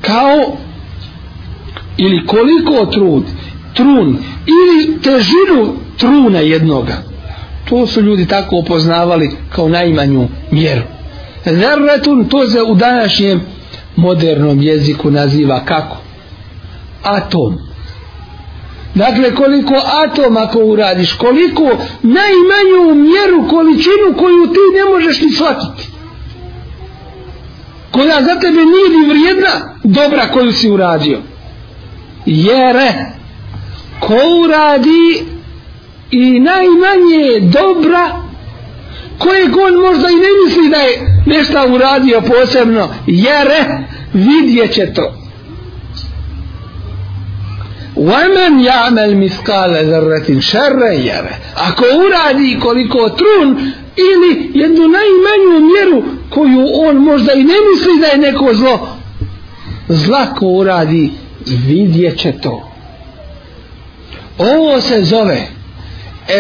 [SPEAKER 1] kao ili koliko trud trun ili težinu truna jednoga to su ljudi tako opoznavali kao najmanju mjeru zerretun to se u današnjem modernom jeziku naziva kako atom. Dakle, koliko atom ako uradiš, koliko najmanju mjeru, količinu koju ti ne možeš ni shvatiti. Koja za tebe nije ni vrijedna dobra koju si uradio. Jere, ko uradi i najmanje dobra koje on možda i ne misli da je nešto uradio posebno jere vidjet će to وَمَنْ يَعْمَلْ مِثْقَالَ ذَرَّةٍ شَرَّ يَرَ Ako uradi koliko trun ili jednu najmanju mjeru koju on možda i ne misli da je neko zlo zlako uradi vidjet će to ovo se zove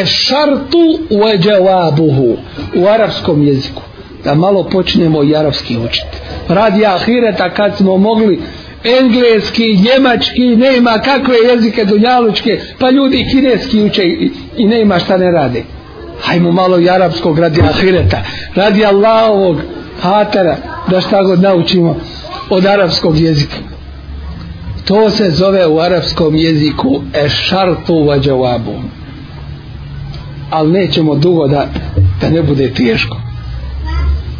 [SPEAKER 1] ešartu uedjelabuhu u arapskom jeziku da malo počnemo i arapski učiti radi ahireta kad smo mogli engleski, njemački, nema kakve jezike dunjalučke, pa ljudi kineski uče i, i nema šta ne rade. Hajmo malo i arapskog radi Ahireta, radi Allahovog hatara, da šta god naučimo od arapskog jezika. To se zove u arapskom jeziku ešartu vađavabu. Ali nećemo dugo da, da ne bude teško.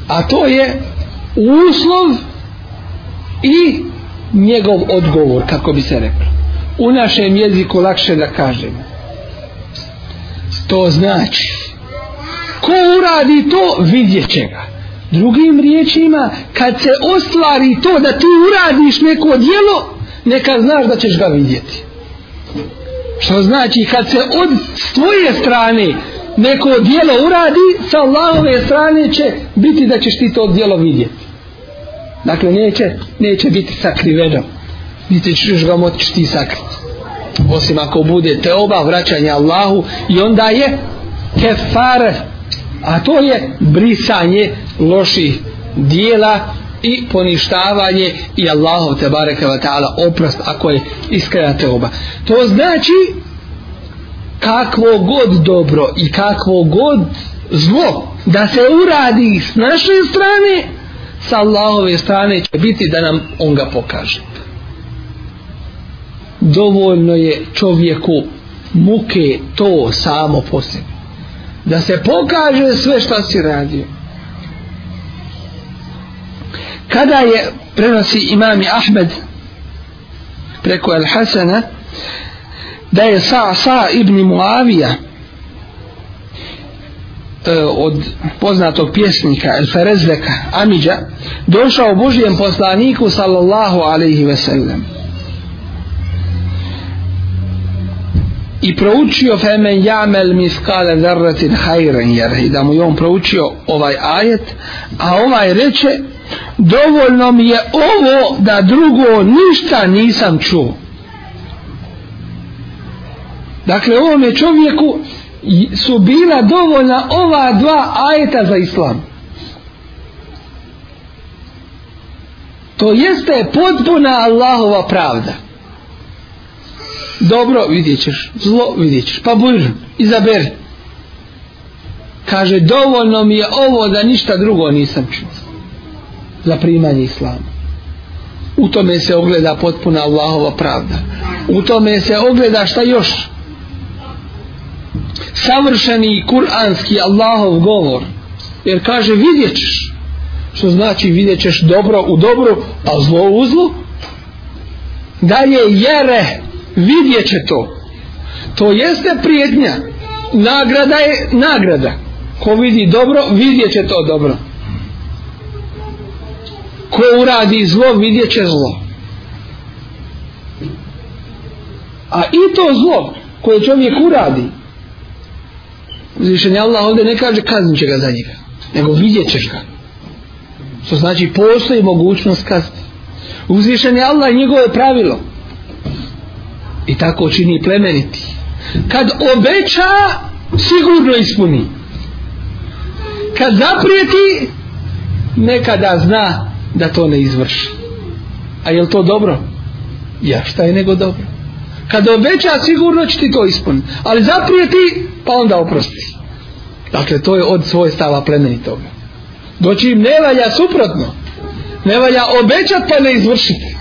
[SPEAKER 1] A to je uslov i njegov odgovor, kako bi se reklo. U našem jeziku lakše da kažemo. To znači, ko uradi to, vidjet će ga. Drugim riječima, kad se ostvari to da ti uradiš neko dijelo, neka znaš da ćeš ga vidjeti. Što znači, kad se od tvoje strane neko dijelo uradi, sa Allahove strane će biti da ćeš ti to dijelo vidjeti dakle neće neće biti sakriveno niti ćeš ga moći ti sakriti osim ako bude teoba vraćanje Allahu i onda je kefar a to je brisanje loših dijela i poništavanje i Allahov te bareke wa ta'ala oprost ako je iskrena teoba to znači kakvo god dobro i kakvo god zlo da se uradi s naše strane sa Allahove strane će biti da nam on ga pokaže dovoljno je čovjeku muke to samo po sebi da se pokaže sve šta si radio kada je prenosi imami Ahmed preko El Hasana da je Sa'sa Sa ibn Muavija E, od poznatog pjesnika El Ferezleka Amidža došao Božijem poslaniku sallallahu alaihi ve sellem i proučio femen jamel miskale zarratin hajren jer i da mu je on proučio ovaj ajet a ovaj reče dovoljno mi je ovo da drugo ništa nisam čuo dakle ovome čovjeku su bila dovoljna ova dva ajeta za islam. To jeste potpuna Allahova pravda. Dobro vidjet ćeš, zlo vidjet ćeš, pa buži, izaberi. Kaže, dovoljno mi je ovo da ništa drugo nisam čuo za primanje islama. U tome se ogleda potpuna Allahova pravda. U tome se ogleda šta još? savršeni kuranski Allahov govor jer kaže vidjet ćeš što znači vidjet ćeš dobro u dobru a zlo u zlu da je jere vidjet će to to jeste prijetnja nagrada je nagrada ko vidi dobro vidjet će to dobro ko uradi zlo vidjet će zlo a i to zlo koje čovjek uradi uzvišen je Allah ovdje ne kaže kaznit će ga za njega nego vidjet ćeš ga što znači postoji mogućnost kazni uzvišen je Allah njegove pravilo i tako čini plemeniti kad obeća sigurno ispuni kad zaprijeti nekada zna da to ne izvrši a je li to dobro? ja šta je nego dobro kad obeća sigurno će ti to ispuniti ali zaprijeti pa onda oprosti dakle to je od svoje stava plemenitog doći im ne valja suprotno ne valja obećat pa ne izvršiti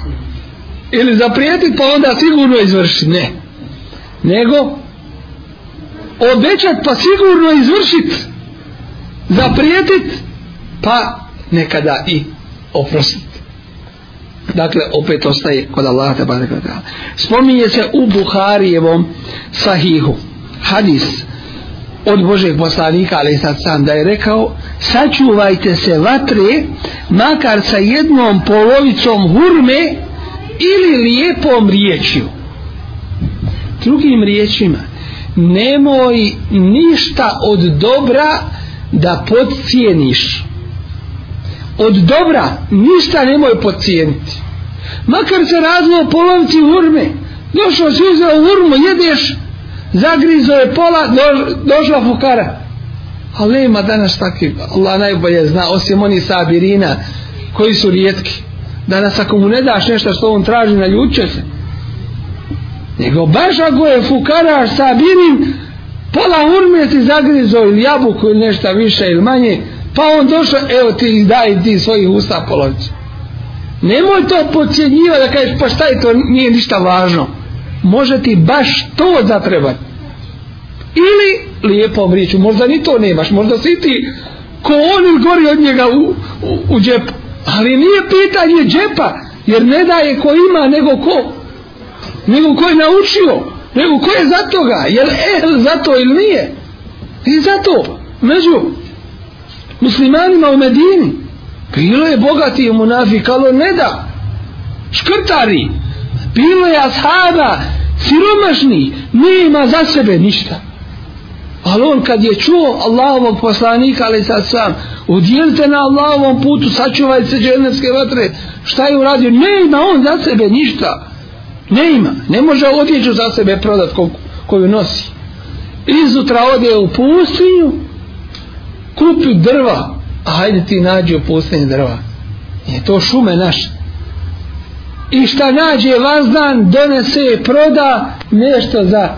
[SPEAKER 1] ili zaprijetit pa onda sigurno izvršit ne nego obećat pa sigurno izvršit zaprijetit pa nekada i oprostit dakle opet ostaje kod Allaha te barek spominje se u Buharijevom sahihu hadis od Božeg poslanika ali sad sam da je rekao sačuvajte se vatre makar sa jednom polovicom hurme ili lijepom riječju drugim riječima nemoj ništa od dobra da podcijeniš od dobra ništa nemoj podcijeniti makar se razlo polovci hurme došao si uzeo hurmu jedeš zagrizo je pola do, došla fukara ali nema danas takvi Allah najbolje zna osim oni sabirina koji su rijetki danas ako mu ne daš nešto što on traži na ljuče se nego baš ako je fukara sabirin pola hurme si zagrizo ili jabuku ili nešto više ili manje pa on došao evo ti daj ti svojih usta polovicu Nemoj to pocijenjiva da kažeš pa šta je to, nije ništa važno. Može ti baš to zatrebati. Ili, lijepo vriću, možda ni to nemaš, možda si ti ko on ili gori od njega u, u, u džepu. Ali nije pitanje džepa, jer ne daje ko ima, nego ko. Nego ko je naučio, nego ko je za toga, jer ehl za to ili nije. I zato, među muslimanima u Medini, Bilo je bogati munafik, ali ne da. Škrtari. Bilo je ashaba, siromašni, nema za sebe ništa. Ali on kad je čuo Allahovog poslanika, ali sad sam, udjelite na Allahovom putu, sačuvajte se dženevske vatre, šta je uradio? Ne ima on za sebe ništa. Ne ima. Ne može odjeću za sebe prodat ko, koju nosi. Izutra ode u pustinju, kupi drva, a hajde ti nađi opustenje drva. Je to šume naše. I šta nađe vazdan, donese i proda nešto za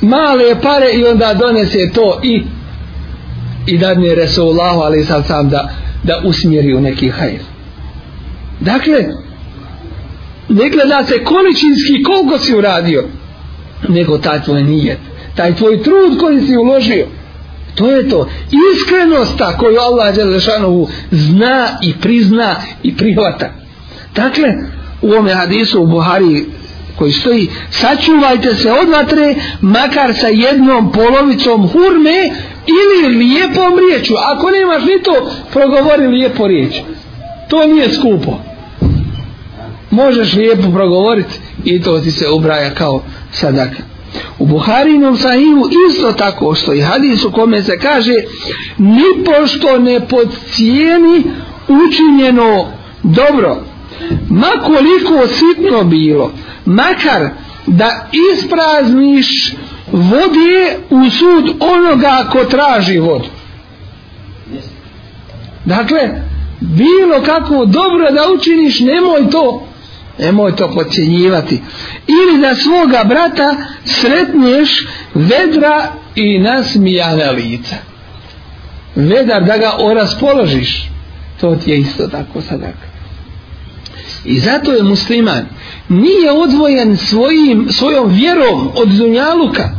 [SPEAKER 1] male pare i onda donese to i i dadne Resulahu ali sad sam da, da usmjeri u neki hajr. Dakle, ne gleda se količinski koliko si uradio, nego taj tvoj nijet, taj tvoj trud koji si uložio. To je to. Iskrenost ta koju Allah Đelešanovu zna i prizna i prihvata. Dakle, u ome hadisu u Buhari koji stoji, sačuvajte se od vatre, makar sa jednom polovicom hurme ili lijepom riječu. Ako nemaš ni to, progovori lijepo riječ. To nije skupo. Možeš lijepo progovoriti i to ti se ubraja kao sadaka. U Buharinom sahivu isto tako što i hadis u kome se kaže ni pošto ne podcijeni učinjeno dobro. Ma koliko sitno bilo, makar da isprazniš vodi u sud onoga ko traži vodu. Dakle, bilo kako dobro da učiniš, nemoj to nemoj to pocijenjivati ili da svoga brata sretniješ vedra i nasmijana lica vedar da ga oraspoložiš to ti je isto tako sadak i zato je musliman nije odvojen svojim, svojom vjerom od dunjaluka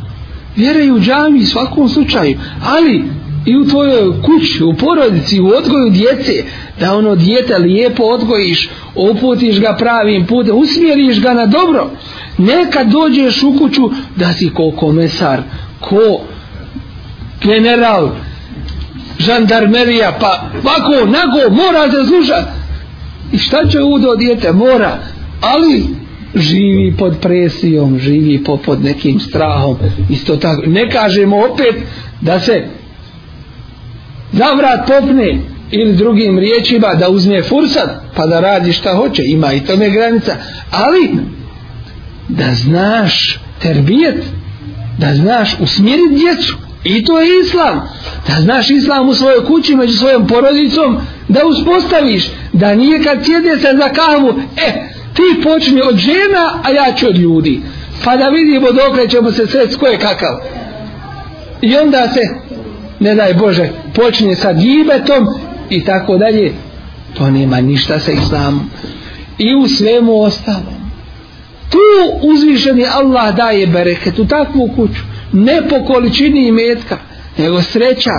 [SPEAKER 1] vjeraju džami u svakom slučaju ali i u tvojoj kući, u porodici, u odgoju djece, da ono djete lijepo odgojiš, uputiš ga pravim putem, usmjeriš ga na dobro. Neka dođeš u kuću da si ko komesar, ko general, žandarmerija, pa ovako, nago, mora da zluža. I šta će udo djete? Mora. Ali živi pod presijom, živi pod nekim strahom. Isto tako. Ne kažemo opet da se na vrat popne ili drugim riječima da uzme fursat pa da radi šta hoće ima i tome granica ali da znaš terbijet da znaš usmjeriti djecu i to je islam da znaš islam u svojoj kući među svojom porodicom da uspostaviš da nije kad sjede se za kavu e, ti počni od žena a ja ću od ljudi pa da vidimo dok ćemo se sreći ko je kakav i onda se ne daj Bože, počinje sa gibetom i tako dalje, to nema ništa sa islamom. I u svemu ostalom. Tu uzvišeni Allah daje bereket u takvu kuću. Ne po količini imetka, nego sreća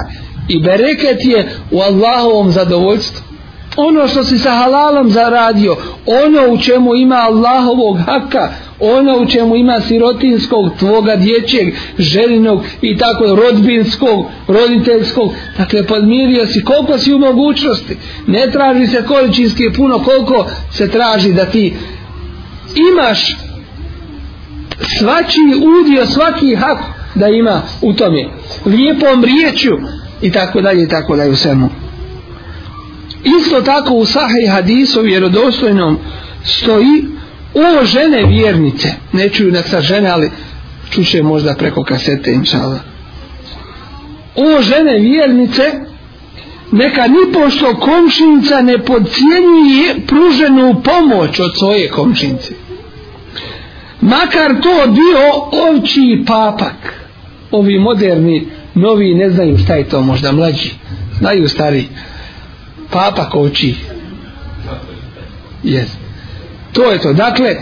[SPEAKER 1] i bereket je u Allahovom zadovoljstvu ono što si sa halalom zaradio, ono u čemu ima Allahovog haka, ono u čemu ima sirotinskog, tvoga dječjeg, ženinog i tako rodbinskog, roditeljskog, dakle podmirio si koliko si u mogućnosti, ne traži se količinski puno, koliko se traži da ti imaš svačiji udio, svaki hak da ima u tome, lijepom riječju i tako dalje, i tako dalje u svemu. Isto tako u sahaj hadisu vjerodostojnom stoji o žene vjernice. Ne čuju nek sa žene, ali čuše možda preko kasete, inšala. O žene vjernice, neka ni pošto komšinica ne podcijenjuje pruženu pomoć od svoje komšinice. Makar to bio ovčiji papak. Ovi moderni, novi, ne znaju šta je to možda mlađi. Znaju stariji papa koči. Yes. To je to. Dakle,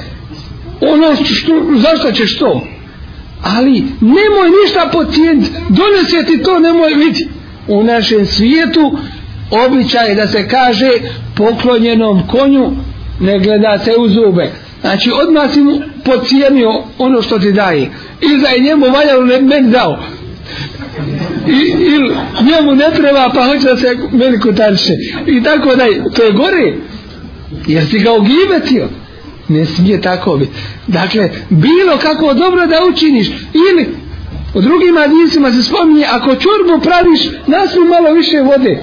[SPEAKER 1] ono što, zašto ćeš to? Ali nemoj ništa potijeniti. Donese ti to, nemoj vidi. U našem svijetu običaj je da se kaže poklonjenom konju ne gleda se u zube. Znači, odmah si mu pocijenio ono što ti daje. I da je njemu valjalo, ne bi meni dao i, ili njemu ne treba pa hoće da se meni kutarče i tako da to je gore jer si ga ogibetio ne smije tako biti dakle bilo kako dobro da učiniš ili u drugim adinsima se spominje ako čurbu praviš nasu malo više vode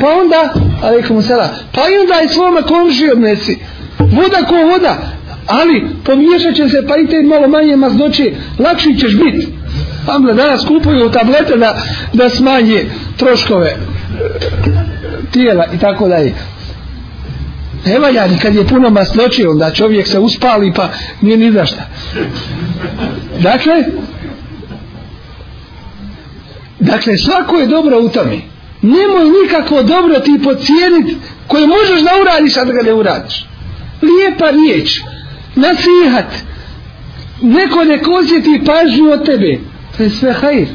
[SPEAKER 1] pa onda alaikum sala pa i onda i svome komži odnesi voda ko voda ali pomiješat će se pa i te malo manje maznoće lakši ćeš biti Amle, danas kupuju tablete da, da smanje troškove tijela i tako dalje. Ne valja ni kad je puno masnoće, onda čovjek se uspali pa nije ni zašta. Dakle, dakle, svako je dobro u tome. Nemoj nikako dobro ti pocijeniti koje možeš da uradiš, a da ga ne uradiš. Lijepa riječ, nasihat, neko ne osjeti pažnju od tebe to je sve hajr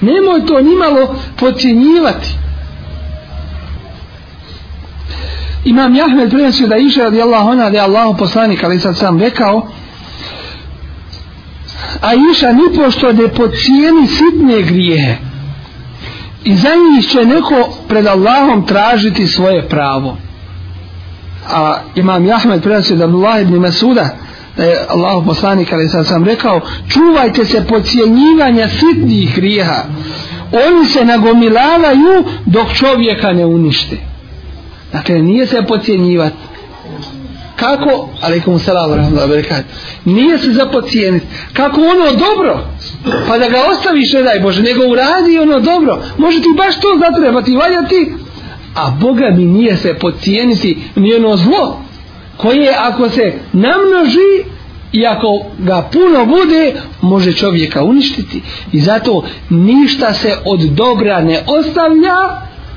[SPEAKER 1] nemoj to nimalo pocijenjivati Imam Jahmed prenosio da iša radi Allah ona da je Allah poslanik ali sad sam rekao a iša nipošto ne pocijeni sitne grijehe i za njih će neko pred Allahom tražiti svoje pravo a imam Jahmed prenosio da Abdullah ibn Masuda da je Allah poslanik ali sam sam rekao čuvajte se pocijenjivanja sitnih grijeha oni se nagomilavaju dok čovjeka ne unište dakle nije se pocijenjivati kako alaikum salam rahmat nije se za pocijenit kako ono dobro pa da ga ostaviš ne daj Bože nego uradi ono dobro može ti baš to zatrebati valjati a Boga mi nije se pocijeniti ni ono zlo koje ako se namnoži i ako ga puno bude može čovjeka uništiti i zato ništa se od dobra ne ostavlja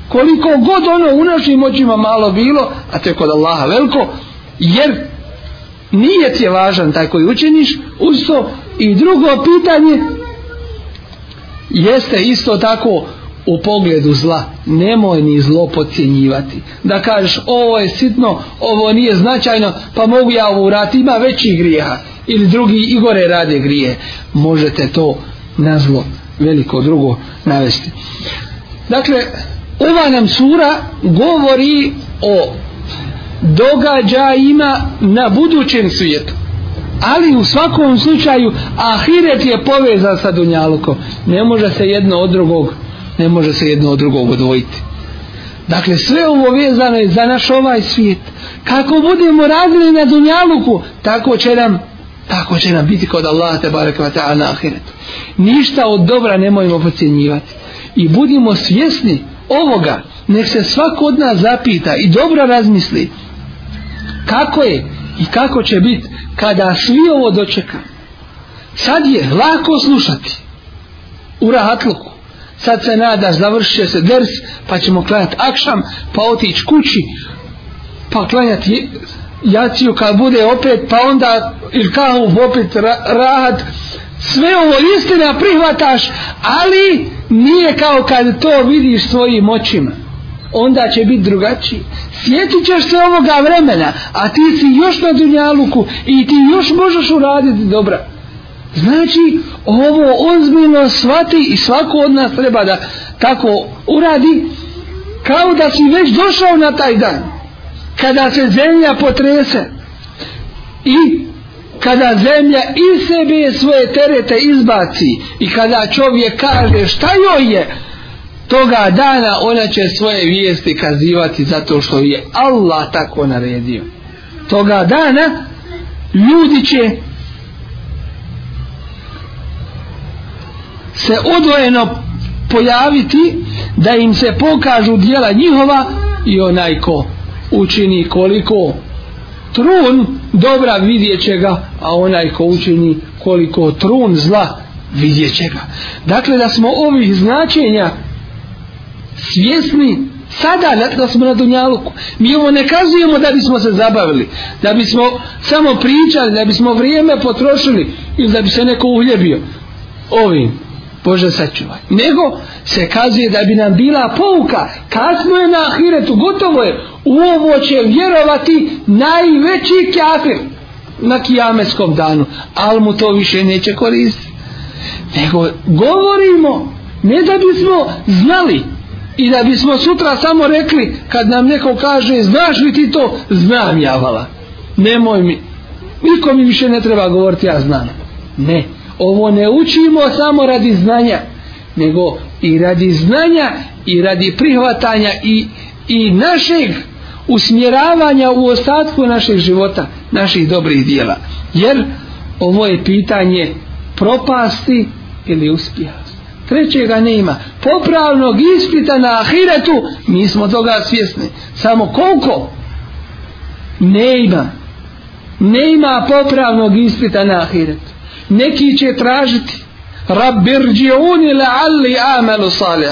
[SPEAKER 1] koliko god ono u našim očima malo bilo a to je kod Allaha veliko jer nije ti je važan taj koji učiniš usto i drugo pitanje jeste isto tako u pogledu zla nemoj ni zlo pocijenjivati da kažeš ovo je sitno ovo nije značajno pa mogu ja ovo urati ima veći grija ili drugi igore rade grije možete to na zlo veliko drugo navesti dakle ova nam sura govori o događajima na budućem svijetu ali u svakom slučaju ahiret je povezan sa dunjalukom ne može se jedno od drugog ne može se jedno od drugog odvojiti. Dakle, sve ovo vezano je za naš ovaj svijet. Kako budemo radili na dunjaluku, tako će nam tako će nam biti kod Allaha te barek va ta'ala na ahiretu. Ništa od dobra nemojmo pocijenjivati. I budimo svjesni ovoga. Nek se svako od nas zapita i dobro razmisli kako je i kako će biti kada svi ovo dočekamo. Sad je lako slušati u rahatluku sad se nada završio se ders pa ćemo klanjati akšam pa otići kući pa klanjati jaciju kad bude opet pa onda ili kao opet rad sve ovo istina prihvataš ali nije kao kad to vidiš svojim očima onda će biti drugačiji sjetit ćeš se ovoga vremena a ti si još na dunjaluku i ti još možeš uraditi dobra Znači, ovo ozbiljno shvati i svako od nas treba da tako uradi, kao da si već došao na taj dan, kada se zemlja potrese i kada zemlja i sebe svoje terete izbaci i kada čovjek kaže šta joj je toga dana ona će svoje vijesti kazivati zato što je Allah tako naredio toga dana ljudi će se odvojeno pojaviti da im se pokažu dijela njihova i onaj ko učini koliko trun dobra vidjet će ga a onaj ko učini koliko trun zla vidjet će ga dakle da smo ovih značenja svjesni sada da smo na Dunjaluku mi ovo ne kazujemo da bismo se zabavili da bismo samo pričali da bismo vrijeme potrošili ili da bi se neko uhljebio ovim Bože sačuvaj. Nego se kazuje da bi nam bila pouka kad smo je na ahiretu, gotovo je, u ovo će vjerovati najveći kafir na kijameskom danu, ali mu to više neće koristiti. Nego govorimo, ne da bismo znali i da bismo sutra samo rekli kad nam neko kaže znaš li ti to, znam javala. Nemoj mi, niko mi više ne treba govoriti, ja znam. Ne. Ne ovo ne učimo samo radi znanja nego i radi znanja i radi prihvatanja i, i našeg usmjeravanja u ostatku našeg života naših dobrih dijela jer ovo je pitanje propasti ili uspjeha trećega ne ima popravnog ispita na ahiretu mi smo toga svjesni samo koliko ne ima ne ima popravnog ispita na ahiretu neki će tražiti rabirđiuni la alli amalu salih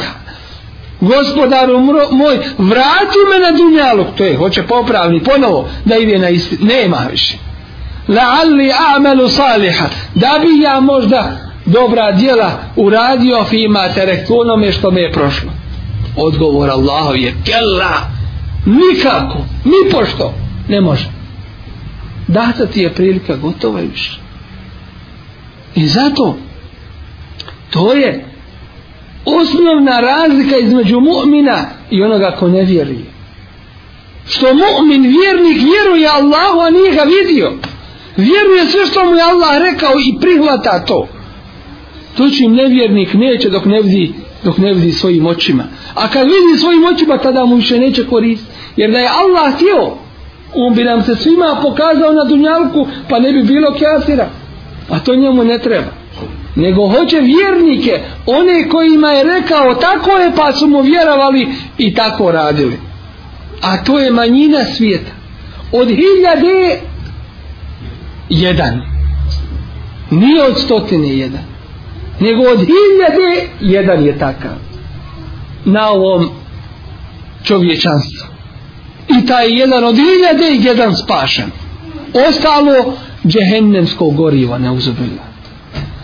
[SPEAKER 1] gospodaru moj vrati me na dunjalog to je hoće popravni ponovo da ide na isti nema više la alli amalu salih da bi ja možda dobra djela uradio fima terekonome što me je prošlo odgovor Allahov je kella nikako ni pošto ne može data ti je prilika gotova više I zato to je osnovna razlika između mu'mina i onoga ko ne vjeruje. Što mu'min vjernik vjeruje Allahu, a nije ga vidio. Vjeruje sve što mu je Allah rekao i prihvata to. To će im nevjernik neće dok ne vidi dok ne vidi svojim očima. A kad vidi svojim očima, tada mu više neće korist. Jer da je Allah htio, on bi nam se svima pokazao na dunjalku, pa ne bi bilo kjasira pa to njemu ne treba nego hoće vjernike one kojima je rekao tako je pa su mu vjerovali i tako radili a to je manjina svijeta od hiljade jedan nije od stotine jedan nego od hiljade jedan je takav na ovom čovječanstvu i taj jedan od hiljade jedan spašen ostalo džehennemsko gorivo ne uzubila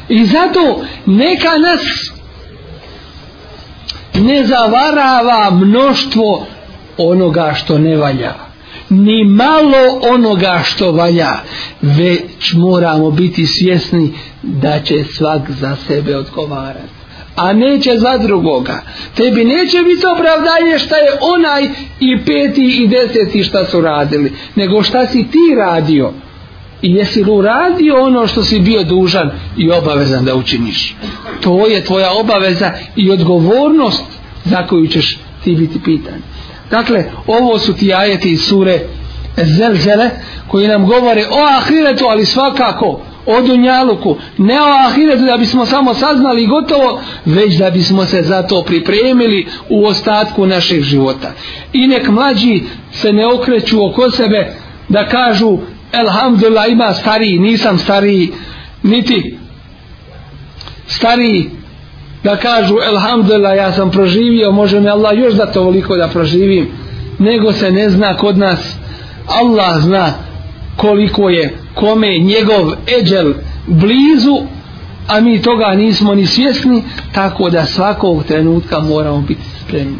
[SPEAKER 1] i zato neka nas ne zavarava mnoštvo onoga što ne valja ni malo onoga što valja već moramo biti svjesni da će svak za sebe odgovarati a neće za drugoga tebi neće biti opravdanje šta je onaj i peti i deseti šta su radili nego šta si ti radio i jesi li uradio ono što si bio dužan i obavezan da učiniš to je tvoja obaveza i odgovornost za koju ćeš ti biti pitan dakle ovo su ti ajeti iz sure Zelzele koji nam govore o ahiretu ali svakako o dunjaluku ne o ahiretu da bismo samo saznali gotovo već da bismo se za to pripremili u ostatku našeg života i nek mlađi se ne okreću oko sebe da kažu Elhamdulillah ima stari, nisam stari niti stari da kažu Elhamdulillah ja sam proživio, može mi Allah još da to voliko da proživim, nego se ne zna kod nas. Allah zna koliko je kome njegov eđel blizu, a mi toga nismo ni svjesni, tako da svakog trenutka moramo biti pripremi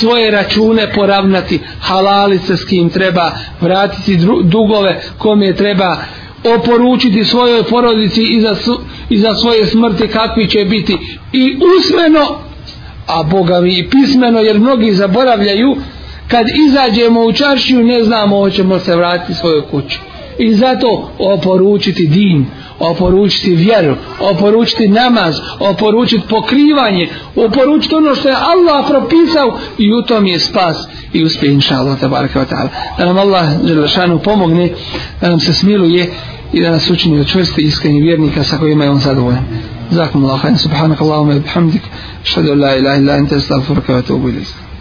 [SPEAKER 1] svoje račune poravnati halali se s kim treba vratiti dugove kome treba oporučiti svojoj porodici iza, iza svoje smrti kakvi će biti i usmeno a Boga mi i pismeno jer mnogi zaboravljaju kad izađemo u čaršiju ne znamo hoćemo se vratiti svojoj kući I zato oporučiti din, oporučiti vjeru, oporučiti namaz, oporučiti pokrivanje, oporučiti ono što je Allah propisao i u tom je spas i uspjeh inša Allah tabaraka wa ta'ala. Da nam Allah želešanu pomogne, da nam se smiluje i da nas učini od čvrste iskreni vjernika sa kojima je on zadovoljan. Zakum Allah, subhanak Allahuma i bihamdik, šadu la ilaha ila, ente stavu rukavatu ubudu izgledu.